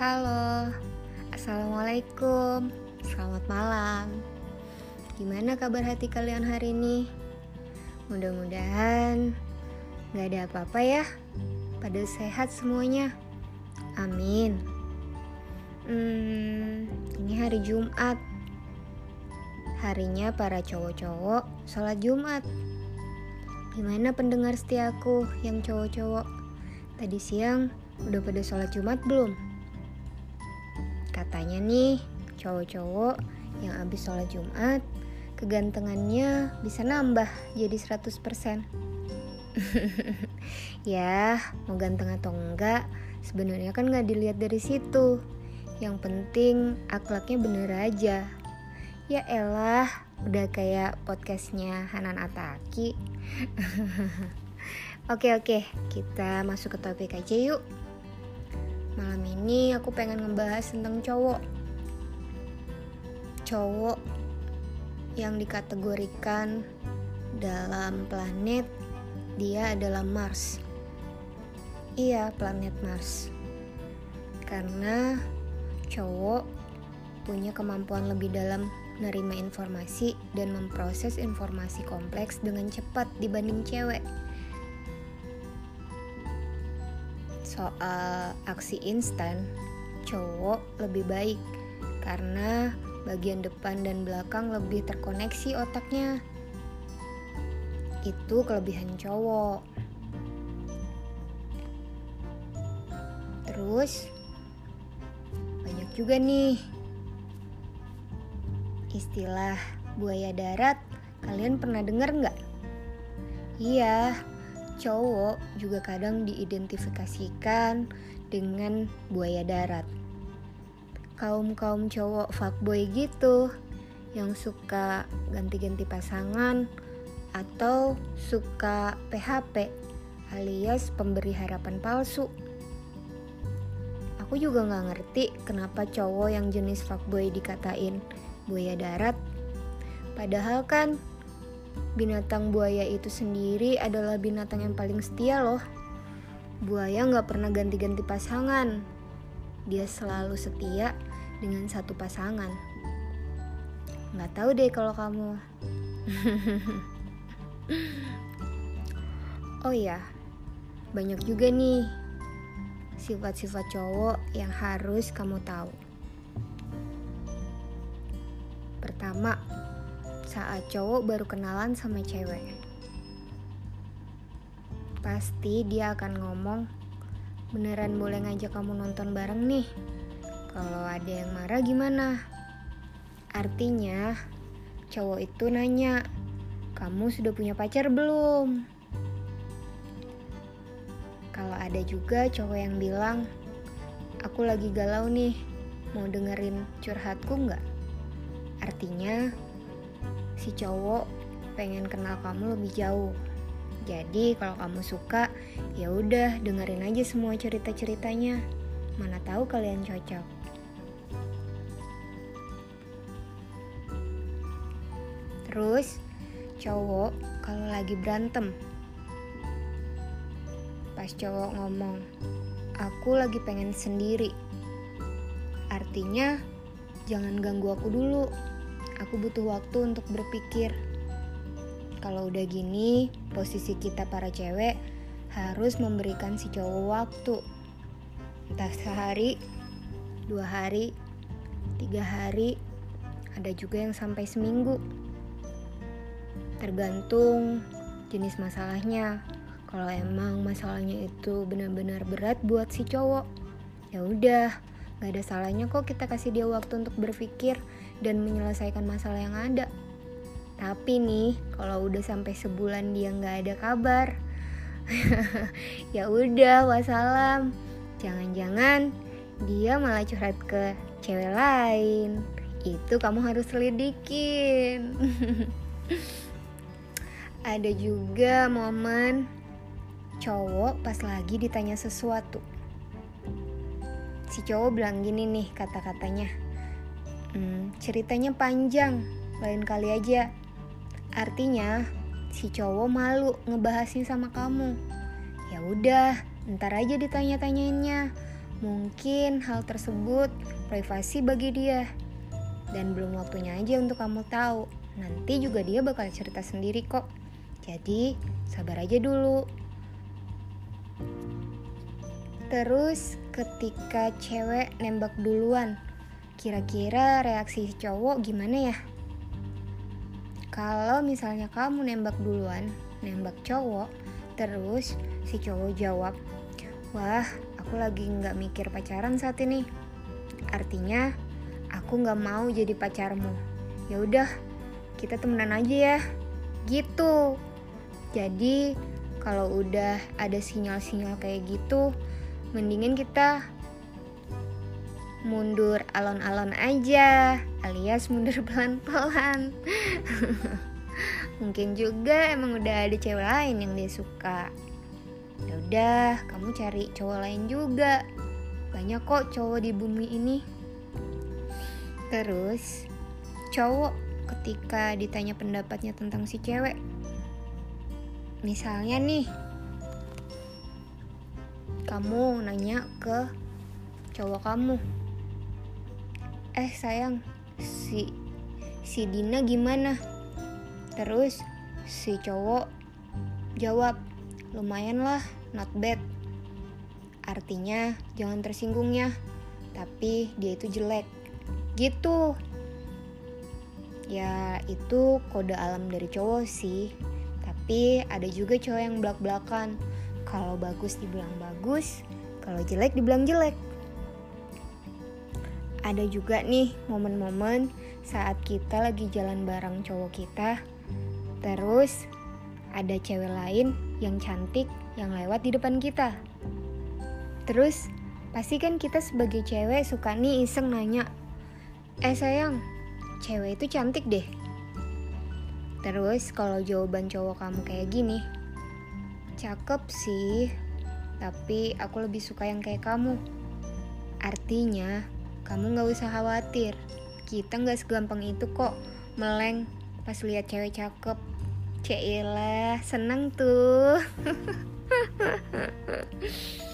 Halo, Assalamualaikum, selamat malam. Gimana kabar hati kalian hari ini? Mudah-mudahan gak ada apa-apa ya. Pada sehat semuanya. Amin. Hmm, ini hari Jumat. Harinya para cowok-cowok sholat Jumat. Gimana pendengar setiaku yang cowok-cowok? Tadi siang udah pada sholat Jumat belum? Katanya nih, cowok-cowok yang habis sholat Jumat, kegantengannya bisa nambah jadi 100%. ya, mau ganteng atau enggak, sebenarnya kan nggak dilihat dari situ. Yang penting akhlaknya bener aja. Ya elah, udah kayak podcastnya Hanan Ataki. oke oke, kita masuk ke topik aja yuk. Malam ini aku pengen ngebahas tentang cowok. Cowok yang dikategorikan dalam planet dia adalah Mars. Iya, planet Mars. Karena cowok punya kemampuan lebih dalam menerima informasi dan memproses informasi kompleks dengan cepat dibanding cewek. Soal aksi instan, cowok lebih baik karena bagian depan dan belakang lebih terkoneksi otaknya. Itu kelebihan cowok. Terus banyak juga nih istilah buaya darat. Kalian pernah dengar nggak? Iya, cowok juga kadang diidentifikasikan dengan buaya darat. Kaum-kaum cowok fuckboy gitu yang suka ganti-ganti pasangan atau suka PHP alias pemberi harapan palsu. Aku juga nggak ngerti kenapa cowok yang jenis fuckboy dikatain buaya darat. Padahal kan Binatang buaya itu sendiri adalah binatang yang paling setia loh. Buaya nggak pernah ganti-ganti pasangan. Dia selalu setia dengan satu pasangan. Nggak tahu deh kalau kamu. oh ya, banyak juga nih sifat-sifat cowok yang harus kamu tahu. Pertama, saat cowok baru kenalan sama cewek. Pasti dia akan ngomong, beneran boleh ngajak kamu nonton bareng nih. Kalau ada yang marah gimana? Artinya, cowok itu nanya, kamu sudah punya pacar belum? Kalau ada juga cowok yang bilang, aku lagi galau nih, mau dengerin curhatku nggak? Artinya, si cowok pengen kenal kamu lebih jauh. Jadi kalau kamu suka, ya udah dengerin aja semua cerita-ceritanya. Mana tahu kalian cocok. Terus cowok kalau lagi berantem pas cowok ngomong aku lagi pengen sendiri artinya jangan ganggu aku dulu Aku butuh waktu untuk berpikir. Kalau udah gini, posisi kita para cewek harus memberikan si cowok waktu. Entah sehari, dua hari, tiga hari, ada juga yang sampai seminggu. Tergantung jenis masalahnya. Kalau emang masalahnya itu benar-benar berat buat si cowok, ya udah, gak ada salahnya kok kita kasih dia waktu untuk berpikir dan menyelesaikan masalah yang ada. Tapi nih, kalau udah sampai sebulan dia nggak ada kabar, ya udah wassalam. Jangan-jangan dia malah curhat ke cewek lain. Itu kamu harus selidikin. ada juga momen cowok pas lagi ditanya sesuatu. Si cowok bilang gini nih kata-katanya Hmm, ceritanya panjang, lain kali aja. Artinya, si cowok malu ngebahasnya sama kamu. Ya udah, ntar aja ditanya-tanyainnya. Mungkin hal tersebut privasi bagi dia. Dan belum waktunya aja untuk kamu tahu. Nanti juga dia bakal cerita sendiri kok. Jadi, sabar aja dulu. Terus ketika cewek nembak duluan, kira-kira reaksi cowok gimana ya? Kalau misalnya kamu nembak duluan, nembak cowok, terus si cowok jawab, wah aku lagi nggak mikir pacaran saat ini. Artinya aku nggak mau jadi pacarmu. Ya udah, kita temenan aja ya. Gitu. Jadi kalau udah ada sinyal-sinyal kayak gitu, mendingan kita mundur alon-alon aja, alias mundur pelan-pelan. Mungkin juga emang udah ada cewek lain yang dia suka. Ya udah, kamu cari cowok lain juga. Banyak kok cowok di bumi ini. Terus, cowok ketika ditanya pendapatnya tentang si cewek. Misalnya nih, kamu nanya ke cowok kamu. Eh sayang, si si Dina gimana? Terus si cowok jawab, lumayan lah, not bad. Artinya jangan tersinggung ya, tapi dia itu jelek. Gitu. Ya itu kode alam dari cowok sih. Tapi ada juga cowok yang belak-belakan. Kalau bagus dibilang bagus, kalau jelek dibilang jelek. Ada juga nih momen-momen saat kita lagi jalan bareng cowok kita, terus ada cewek lain yang cantik yang lewat di depan kita. Terus, pasti kan kita sebagai cewek suka nih iseng nanya, Eh sayang, cewek itu cantik deh. Terus kalau jawaban cowok kamu kayak gini, cakep sih, tapi aku lebih suka yang kayak kamu. Artinya, kamu gak usah khawatir, kita gak segampang itu kok meleng pas lihat cewek cakep. Cailah, seneng tuh.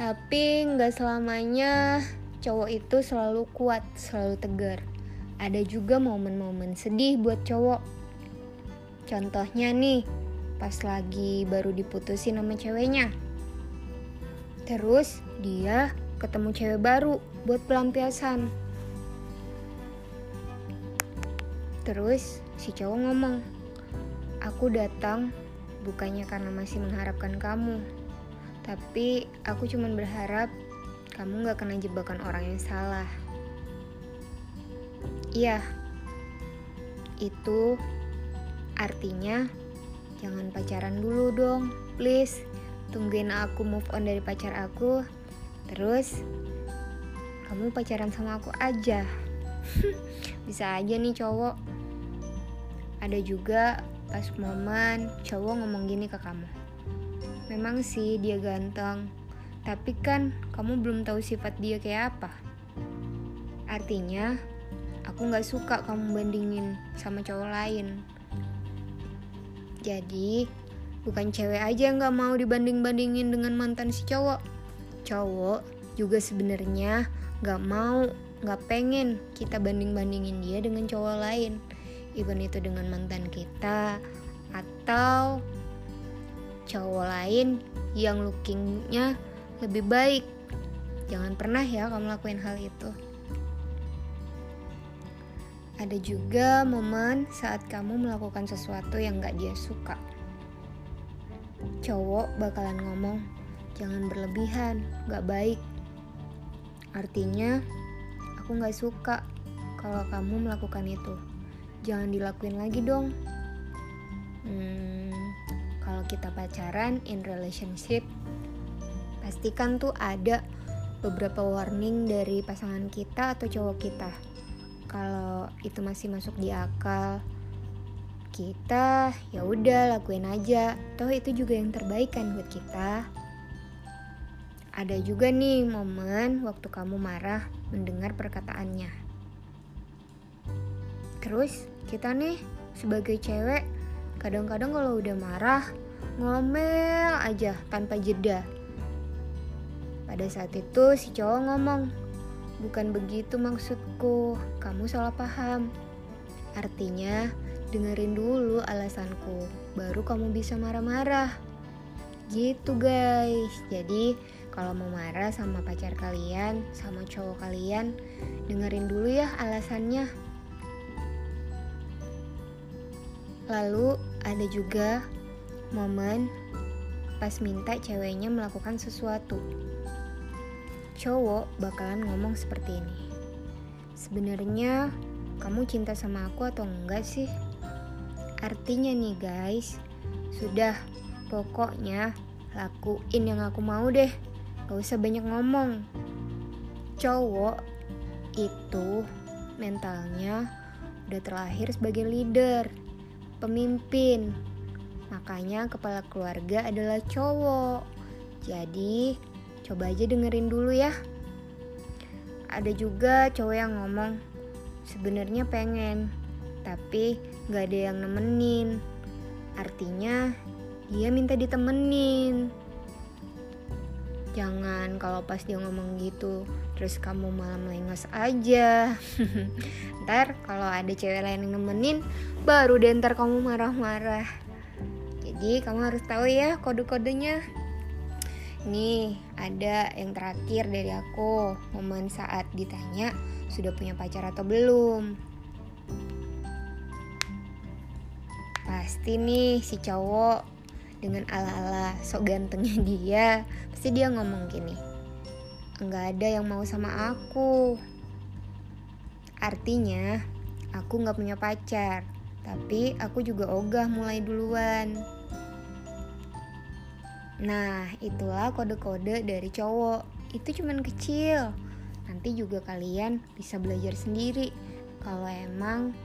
Tapi nggak selamanya cowok itu selalu kuat, selalu tegar. Ada juga momen-momen sedih buat cowok. Contohnya nih, pas lagi baru diputusin sama ceweknya. Terus dia ketemu cewek baru buat pelampiasan. Terus si cowok ngomong, aku datang bukannya karena masih mengharapkan kamu, tapi aku cuma berharap kamu gak kena jebakan orang yang salah. Iya, itu artinya jangan pacaran dulu dong, please. Tungguin aku move on dari pacar aku, terus kamu pacaran sama aku aja. Bisa aja nih cowok. Ada juga pas momen cowok ngomong gini ke kamu. Memang sih dia ganteng, tapi kan kamu belum tahu sifat dia kayak apa. Artinya, aku gak suka kamu bandingin sama cowok lain. Jadi, bukan cewek aja yang gak mau dibanding-bandingin dengan mantan si cowok. Cowok juga sebenarnya gak mau, gak pengen kita banding-bandingin dia dengan cowok lain. Even itu dengan mantan kita atau cowok lain yang lookingnya lebih baik. Jangan pernah ya kamu lakuin hal itu. Ada juga momen saat kamu melakukan sesuatu yang gak dia suka. Cowok bakalan ngomong, jangan berlebihan, gak baik. Artinya, aku gak suka kalau kamu melakukan itu. Jangan dilakuin lagi dong. Hmm, kalau kita pacaran in relationship, pastikan tuh ada beberapa warning dari pasangan kita atau cowok kita kalau itu masih masuk di akal kita ya udah lakuin aja toh itu juga yang terbaik kan buat kita ada juga nih momen waktu kamu marah mendengar perkataannya terus kita nih sebagai cewek kadang-kadang kalau udah marah ngomel aja tanpa jeda Pada saat itu si cowok ngomong, bukan begitu maksudku, kamu salah paham. Artinya, dengerin dulu alasanku, baru kamu bisa marah-marah. Gitu guys, jadi kalau mau marah sama pacar kalian, sama cowok kalian, dengerin dulu ya alasannya. Lalu ada juga momen pas minta ceweknya melakukan sesuatu. Cowok bakalan ngomong seperti ini. Sebenarnya kamu cinta sama aku atau enggak sih? Artinya nih guys, sudah pokoknya lakuin yang aku mau deh. Gak usah banyak ngomong. Cowok itu mentalnya udah terlahir sebagai leader, pemimpin, Makanya kepala keluarga adalah cowok. Jadi, coba aja dengerin dulu ya. Ada juga cowok yang ngomong, sebenarnya pengen, tapi gak ada yang nemenin. Artinya, dia minta ditemenin. Jangan kalau pas dia ngomong gitu, terus kamu malah melengas aja. ntar kalau ada cewek lain yang nemenin, baru deh ntar kamu marah-marah. Jadi kamu harus tahu ya kode-kodenya. Nih, ada yang terakhir dari aku, momen saat ditanya sudah punya pacar atau belum. Pasti nih si cowok dengan ala-ala sok gantengnya dia, pasti dia ngomong gini. Enggak ada yang mau sama aku. Artinya, aku nggak punya pacar, tapi aku juga ogah mulai duluan. Nah, itulah kode-kode dari cowok. Itu cuman kecil. Nanti juga kalian bisa belajar sendiri kalau emang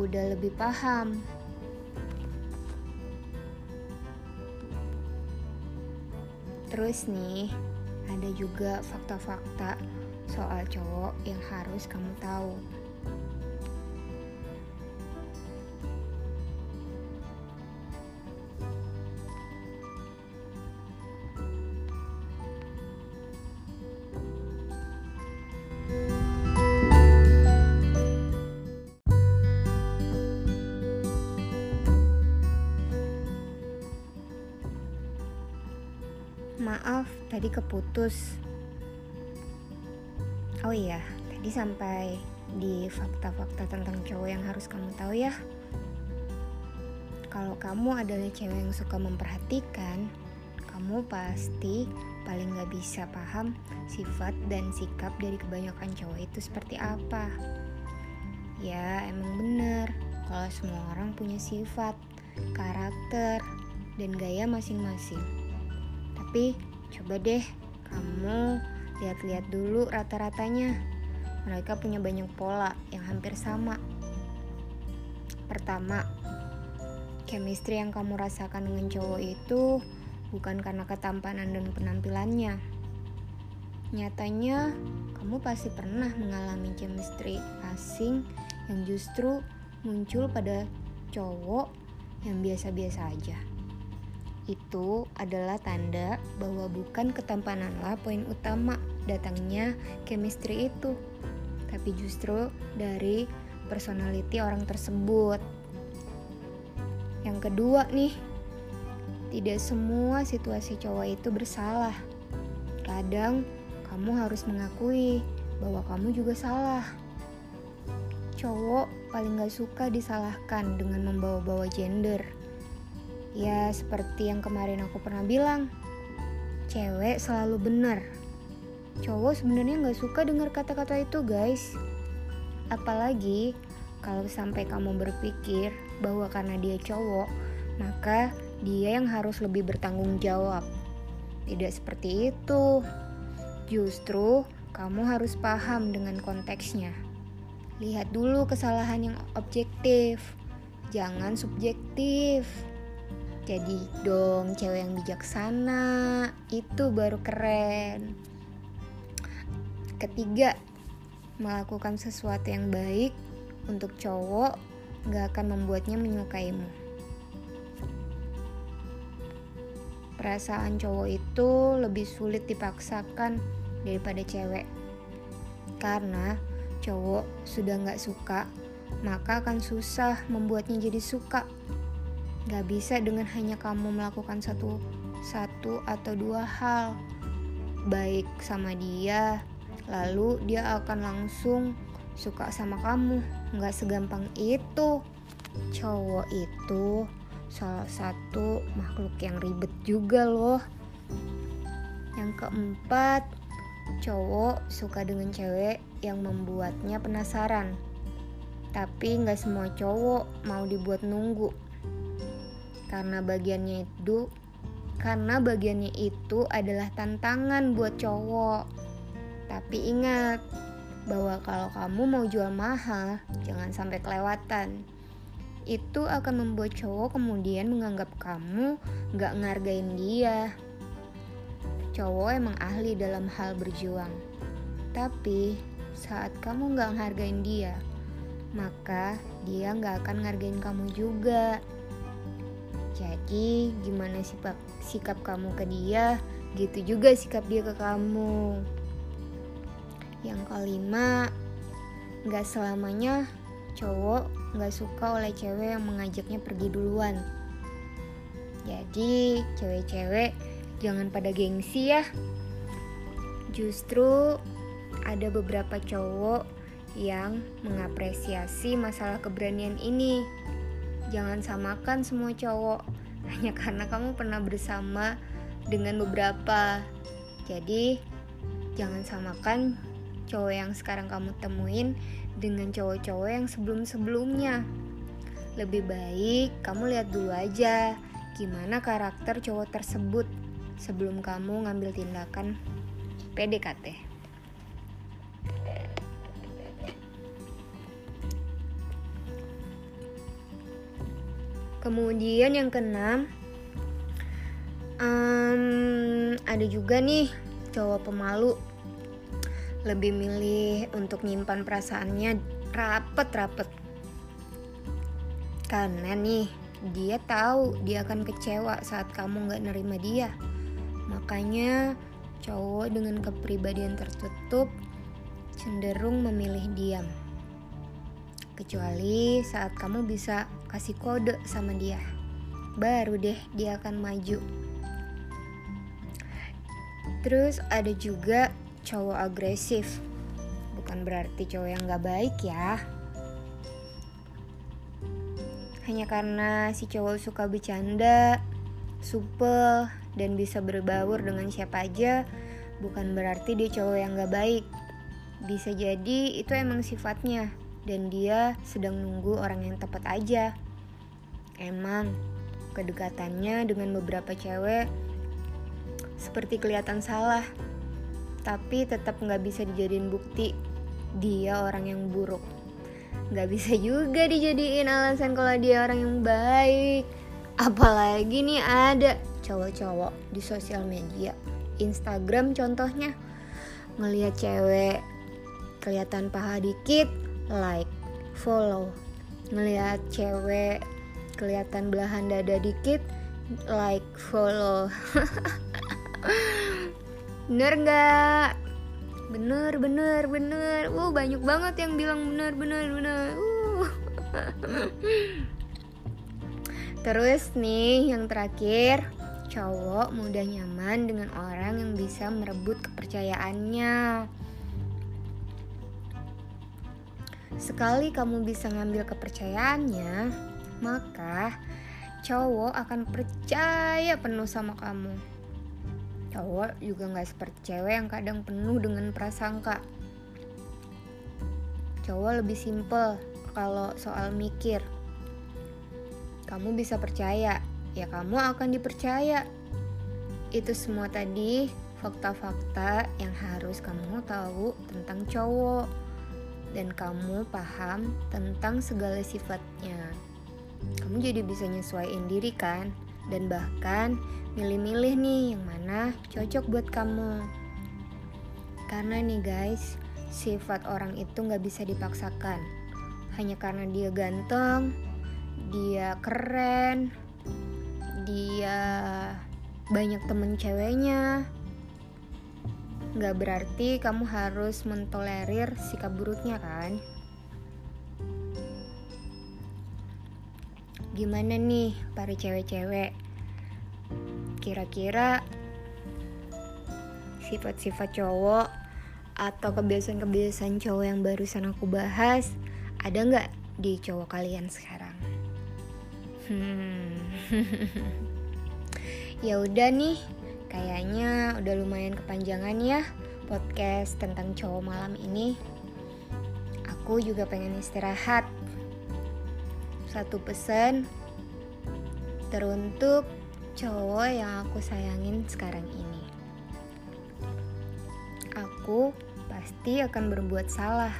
udah lebih paham. Terus nih, ada juga fakta-fakta soal cowok yang harus kamu tahu. Keputus. Oh iya, tadi sampai di fakta-fakta tentang cowok yang harus kamu tahu ya. Kalau kamu adalah cewek yang suka memperhatikan, kamu pasti paling gak bisa paham sifat dan sikap dari kebanyakan cowok itu seperti apa. Ya, emang bener kalau semua orang punya sifat, karakter, dan gaya masing-masing. Tapi coba deh kamu lihat-lihat dulu rata-ratanya. Mereka punya banyak pola yang hampir sama. Pertama, chemistry yang kamu rasakan dengan cowok itu bukan karena ketampanan dan penampilannya. Nyatanya, kamu pasti pernah mengalami chemistry asing yang justru muncul pada cowok yang biasa-biasa aja itu adalah tanda bahwa bukan ketampananlah poin utama datangnya chemistry itu, tapi justru dari personality orang tersebut. Yang kedua nih, tidak semua situasi cowok itu bersalah. Kadang kamu harus mengakui bahwa kamu juga salah. Cowok paling gak suka disalahkan dengan membawa-bawa gender Ya, seperti yang kemarin aku pernah bilang, cewek selalu benar. Cowok sebenarnya nggak suka dengar kata-kata itu, guys. Apalagi kalau sampai kamu berpikir bahwa karena dia cowok, maka dia yang harus lebih bertanggung jawab. Tidak seperti itu. Justru kamu harus paham dengan konteksnya. Lihat dulu kesalahan yang objektif, jangan subjektif. Jadi dong cewek yang bijaksana itu baru keren. Ketiga, melakukan sesuatu yang baik untuk cowok gak akan membuatnya menyukaimu. perasaan cowok itu lebih sulit dipaksakan daripada cewek. Karena cowok sudah nggak suka, maka akan susah membuatnya jadi suka. Gak bisa dengan hanya kamu melakukan satu satu atau dua hal baik sama dia, lalu dia akan langsung suka sama kamu. Gak segampang itu. Cowok itu salah satu makhluk yang ribet juga loh. Yang keempat, cowok suka dengan cewek yang membuatnya penasaran. Tapi nggak semua cowok mau dibuat nunggu. Karena bagiannya itu karena bagiannya itu adalah tantangan buat cowok. Tapi ingat bahwa kalau kamu mau jual mahal, jangan sampai kelewatan itu akan membuat cowok kemudian menganggap kamu gak ngargain dia. Cowok emang ahli dalam hal berjuang, tapi saat kamu gak ngargain dia, maka dia gak akan ngargain kamu juga. Jadi, gimana sikap, sikap kamu ke dia, gitu juga sikap dia ke kamu. Yang kelima, gak selamanya cowok nggak suka oleh cewek yang mengajaknya pergi duluan. Jadi cewek-cewek jangan pada gengsi ya. Justru ada beberapa cowok yang mengapresiasi masalah keberanian ini. Jangan samakan semua cowok hanya karena kamu pernah bersama dengan beberapa. Jadi jangan samakan cowok yang sekarang kamu temuin dengan cowok-cowok yang sebelum-sebelumnya. Lebih baik kamu lihat dulu aja gimana karakter cowok tersebut sebelum kamu ngambil tindakan PDKT. Kemudian yang keenam, um, ada juga nih cowok pemalu. Lebih milih untuk nyimpan perasaannya rapet-rapet. Karena nih dia tahu dia akan kecewa saat kamu nggak nerima dia. Makanya cowok dengan kepribadian tertutup cenderung memilih diam. Kecuali saat kamu bisa kasih kode sama dia. Baru deh dia akan maju. Terus ada juga cowok agresif. Bukan berarti cowok yang gak baik ya. Hanya karena si cowok suka bercanda supel dan bisa berbaur dengan siapa aja bukan berarti dia cowok yang gak baik. Bisa jadi itu emang sifatnya dan dia sedang nunggu orang yang tepat aja. Emang kedekatannya dengan beberapa cewek seperti kelihatan salah. Tapi tetap nggak bisa dijadiin bukti dia orang yang buruk. Nggak bisa juga dijadiin alasan kalau dia orang yang baik. Apalagi nih ada cowok-cowok di sosial media. Instagram contohnya. Ngelihat cewek kelihatan paha dikit like follow ngelihat cewek kelihatan belahan dada dikit like follow Bener nggak? Bener, bener, bener. Uh, banyak banget yang bilang bener, bener, bener. Uh. Terus nih, yang terakhir, cowok mudah nyaman dengan orang yang bisa merebut kepercayaannya. Sekali kamu bisa ngambil kepercayaannya, maka cowok akan percaya penuh sama kamu. Cowok juga nggak seperti cewek yang kadang penuh dengan prasangka. Cowok lebih simple kalau soal mikir. Kamu bisa percaya ya kamu akan dipercaya. Itu semua tadi fakta-fakta yang harus kamu tahu tentang cowok dan kamu paham tentang segala sifatnya kamu jadi bisa nyesuaiin diri kan dan bahkan milih-milih nih yang mana cocok buat kamu. Karena nih guys, sifat orang itu nggak bisa dipaksakan. Hanya karena dia ganteng, dia keren, dia banyak temen ceweknya. Gak berarti kamu harus mentolerir sikap buruknya kan? Gimana nih para cewek-cewek? Kira-kira sifat-sifat cowok atau kebiasaan-kebiasaan cowok yang barusan aku bahas ada nggak di cowok kalian sekarang? Hmm. ya udah nih, kayaknya udah lumayan kepanjangan ya podcast tentang cowok malam ini. Aku juga pengen istirahat satu pesan teruntuk cowok yang aku sayangin sekarang ini. Aku pasti akan berbuat salah,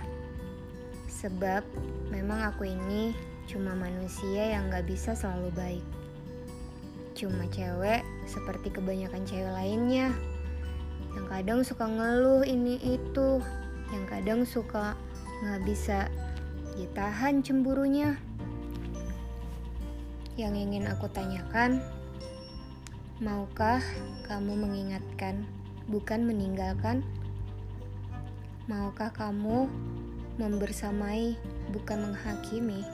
sebab memang aku ini cuma manusia yang gak bisa selalu baik. Cuma cewek seperti kebanyakan cewek lainnya, yang kadang suka ngeluh ini itu, yang kadang suka gak bisa ditahan cemburunya. Yang ingin aku tanyakan, maukah kamu mengingatkan, bukan meninggalkan? Maukah kamu membersamai, bukan menghakimi?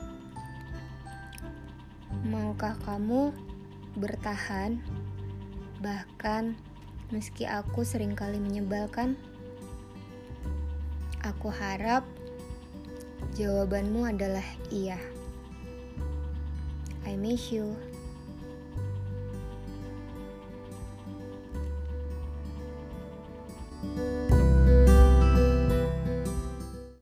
Maukah kamu bertahan, bahkan meski aku sering kali menyebalkan? Aku harap jawabanmu adalah iya. I miss you.